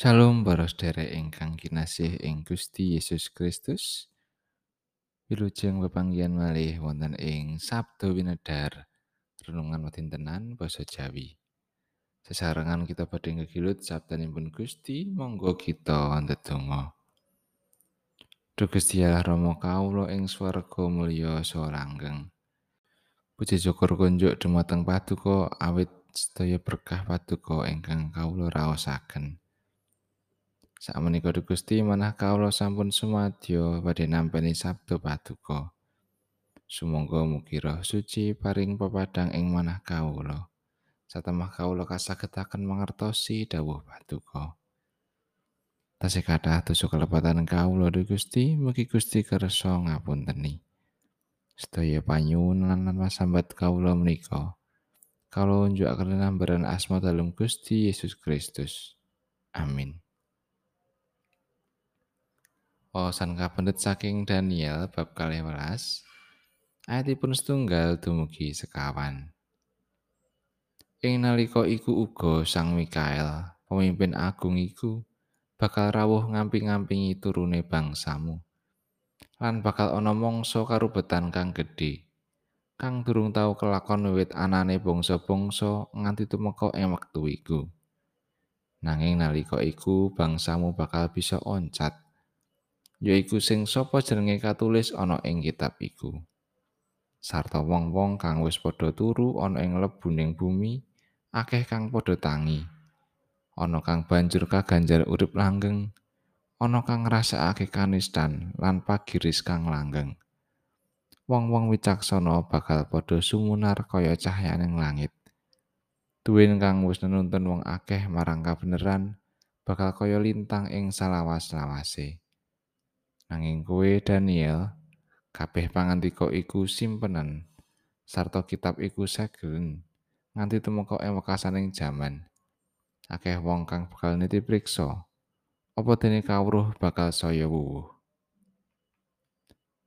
Shalom para sedherek ingkang kinasih ing Gusti Yesus Kristus. Wilujeng pepanggihan malih wonten ing Sabdo Winedar renungan wedintenan basa Jawi. Sesarengan kita badhe ngegilut sabdanipun Gusti, monggo kita ndedonga. Duh Gusti Allah Rama kawula ing swarga mulya saha langgeng. Puji syukur kunjuk dumateng Paduka awit sedaya berkah Paduka ingkang kawula raosaken. Sakmenika Gusti manah kawula sampun sumadyo badhe nampi sabdo Paduka. Sumangga mugi roh suci paring pepadang ing manah kawula. Satemah kawula kasagetaken mangertosi dawuh Paduka. Tasih kathah dosa kelepatan kawula Gusti, mugi Gusti kersa ngapunteni. Sedaya panyuwun lan masambat kawula menika. Kawula unjukaken lambaran asma dalem Gusti Yesus Kristus. Amin. Wawasan kapendet saking Daniel bab 12 ayatipun setunggal dumugi sekawan. Ing nalika iku uga Sang Mikael, pemimpin agung iku, bakal rawuh ngamping-ngampingi turune bangsamu. Lan bakal ana mangsa karubetan kang gedhe. Kang durung tau kelakon wiwit anane bangsa-bangsa nganti tumeka ing wektu iku. Nanging nalika iku bangsamu bakal bisa oncat. Yaiku sing sapa jenenge katulis ana ing kitab iku. Sarta wong-wong kang wis padha turu ana ing lebuning bumi, akeh kang padha tangi. ana kang banjur kaganjar urip langgeng ana kang ngrasakake kanistan lan pagiris kang langgeng wong-wong wicaksana bakal padha sumunar kaya cahyaning langit duwin kang wis nuntun wong akeh marang kabeneran bakal kaya lintang ing salawas-lawase nanging kowe Daniel kabeh pangandika iku simpenan. Sarta kitab iku segelen nganti tumeka ing wekasaning jaman. Akeh wong kang bakal niti priksa apa dene kawruh bakal saya wuwuh?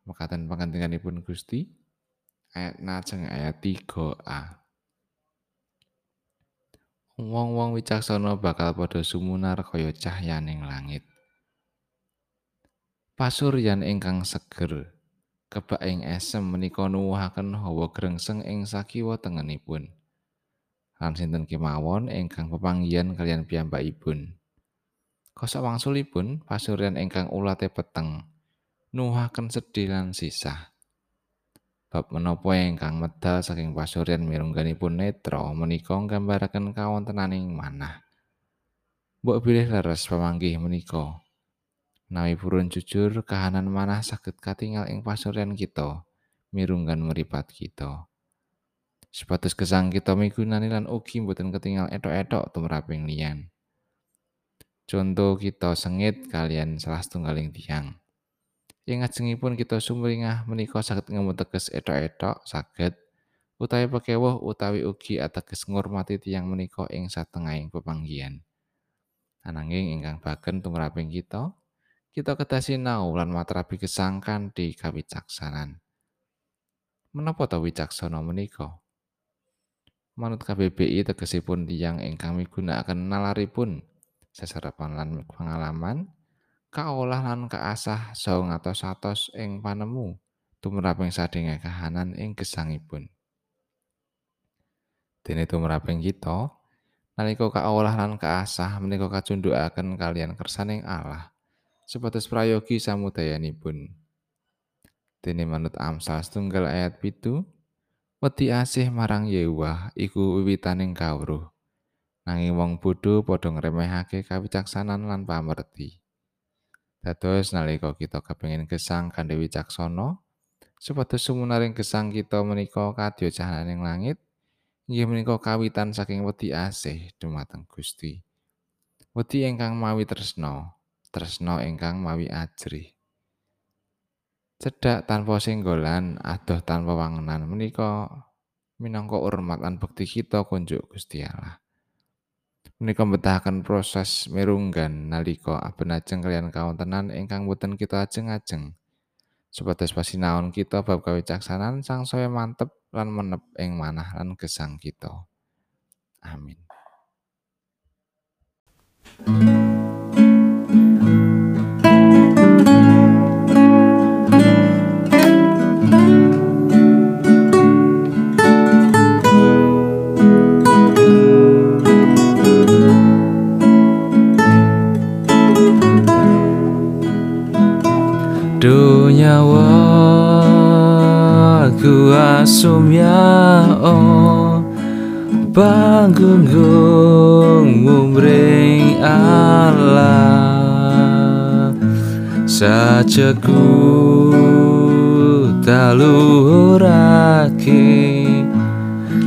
Mekaten pangandikanipun Gusti ayat najeng ayat 3a Wong-wong wicaksana bakal padha sumunar kaya cahyaning langit. Pasuryan ingkang seger, kebak ing esem menika nuwuhaken hawa grengseng ing sakiwa tengenipun. lan sinten kemawon ingkang pepanggihan kalian piyambakipun. Kosok wangsulipun pasuryan ingkang ulate peteng nuhaken sedih lan sisah. Bab menapa ingkang medal saking pasuryan mirungganipun netra menika nggambaraken kawontenaning manah. Mbok bilih leres pamanggih menika. Nawi purun jujur kahanan manah saged katingal ing pasuryan kita mirunggan meripat kita. Sepatus gesang kita migunani lan ugi mboten ketinggal etok-etok tumraping liyan. Conto kita sengit kalian salah setunggaling tiang. Ing ngajengipun kita sumringah menika saged ngemuteges etok-etok saged utawi pekewuh utawi ugi ateges ngurmati tiang menika ing satengahing pepanggian. Ananging ingkang bagen tumraping kita, kita kedah sinau lan matrapi gesangkan di kawicaksanan. Menapa ta wicaksana menika? manut KBBI tegesipun tiyang ingkang migunakaken nalaripun seserapan lan pengalaman kaolah lan kaasah saha ngatos-atos ing panemu tumraping sadenge kahanan ing gesangipun dene tumraping kita nalika kaolah lan kaasah menika kacundukaken kalian kersaning Allah sebatas prayogi samudayanipun dene manut Amsal setunggal ayat pitu wedi asih marang Yewah iku wiwitaning kawruh. Nanging wong bodho padha ngremehake kawicaksanan lan pamerti. Dados nalika kita kepengin gesang kanthi wicaksana, supados sumunaring gesang kita menika kadya cahyaning langit, inggih menika kawitan saking wedi asih dumateng Gusti. Wedi ingkang mawi tresna, tresna ingkang mawi ajrih. cedhak tanpa singgolan adoh tanpa wangenan menika minangka hormat lan bekti kita kunjuk Gusti Allah. Menika mbetahaken proses merunggan nalika abenajeng kalian kawontenan ingkang boten kita ajeng-ajeng. Supados pasinaon kita bab kawicaksanan sang saya mantep lan menep ing manah lan gesang kita. Amin. nyawa ku asum ya oh panggung mumring Allah saceku taluhurake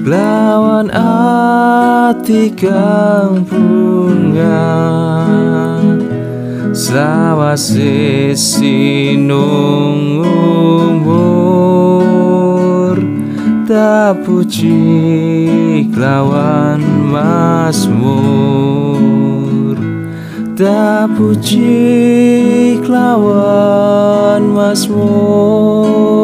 lawan ati kang pungal sawase sinung umur tapuji kelawan masmur Tak puji kelawan masmur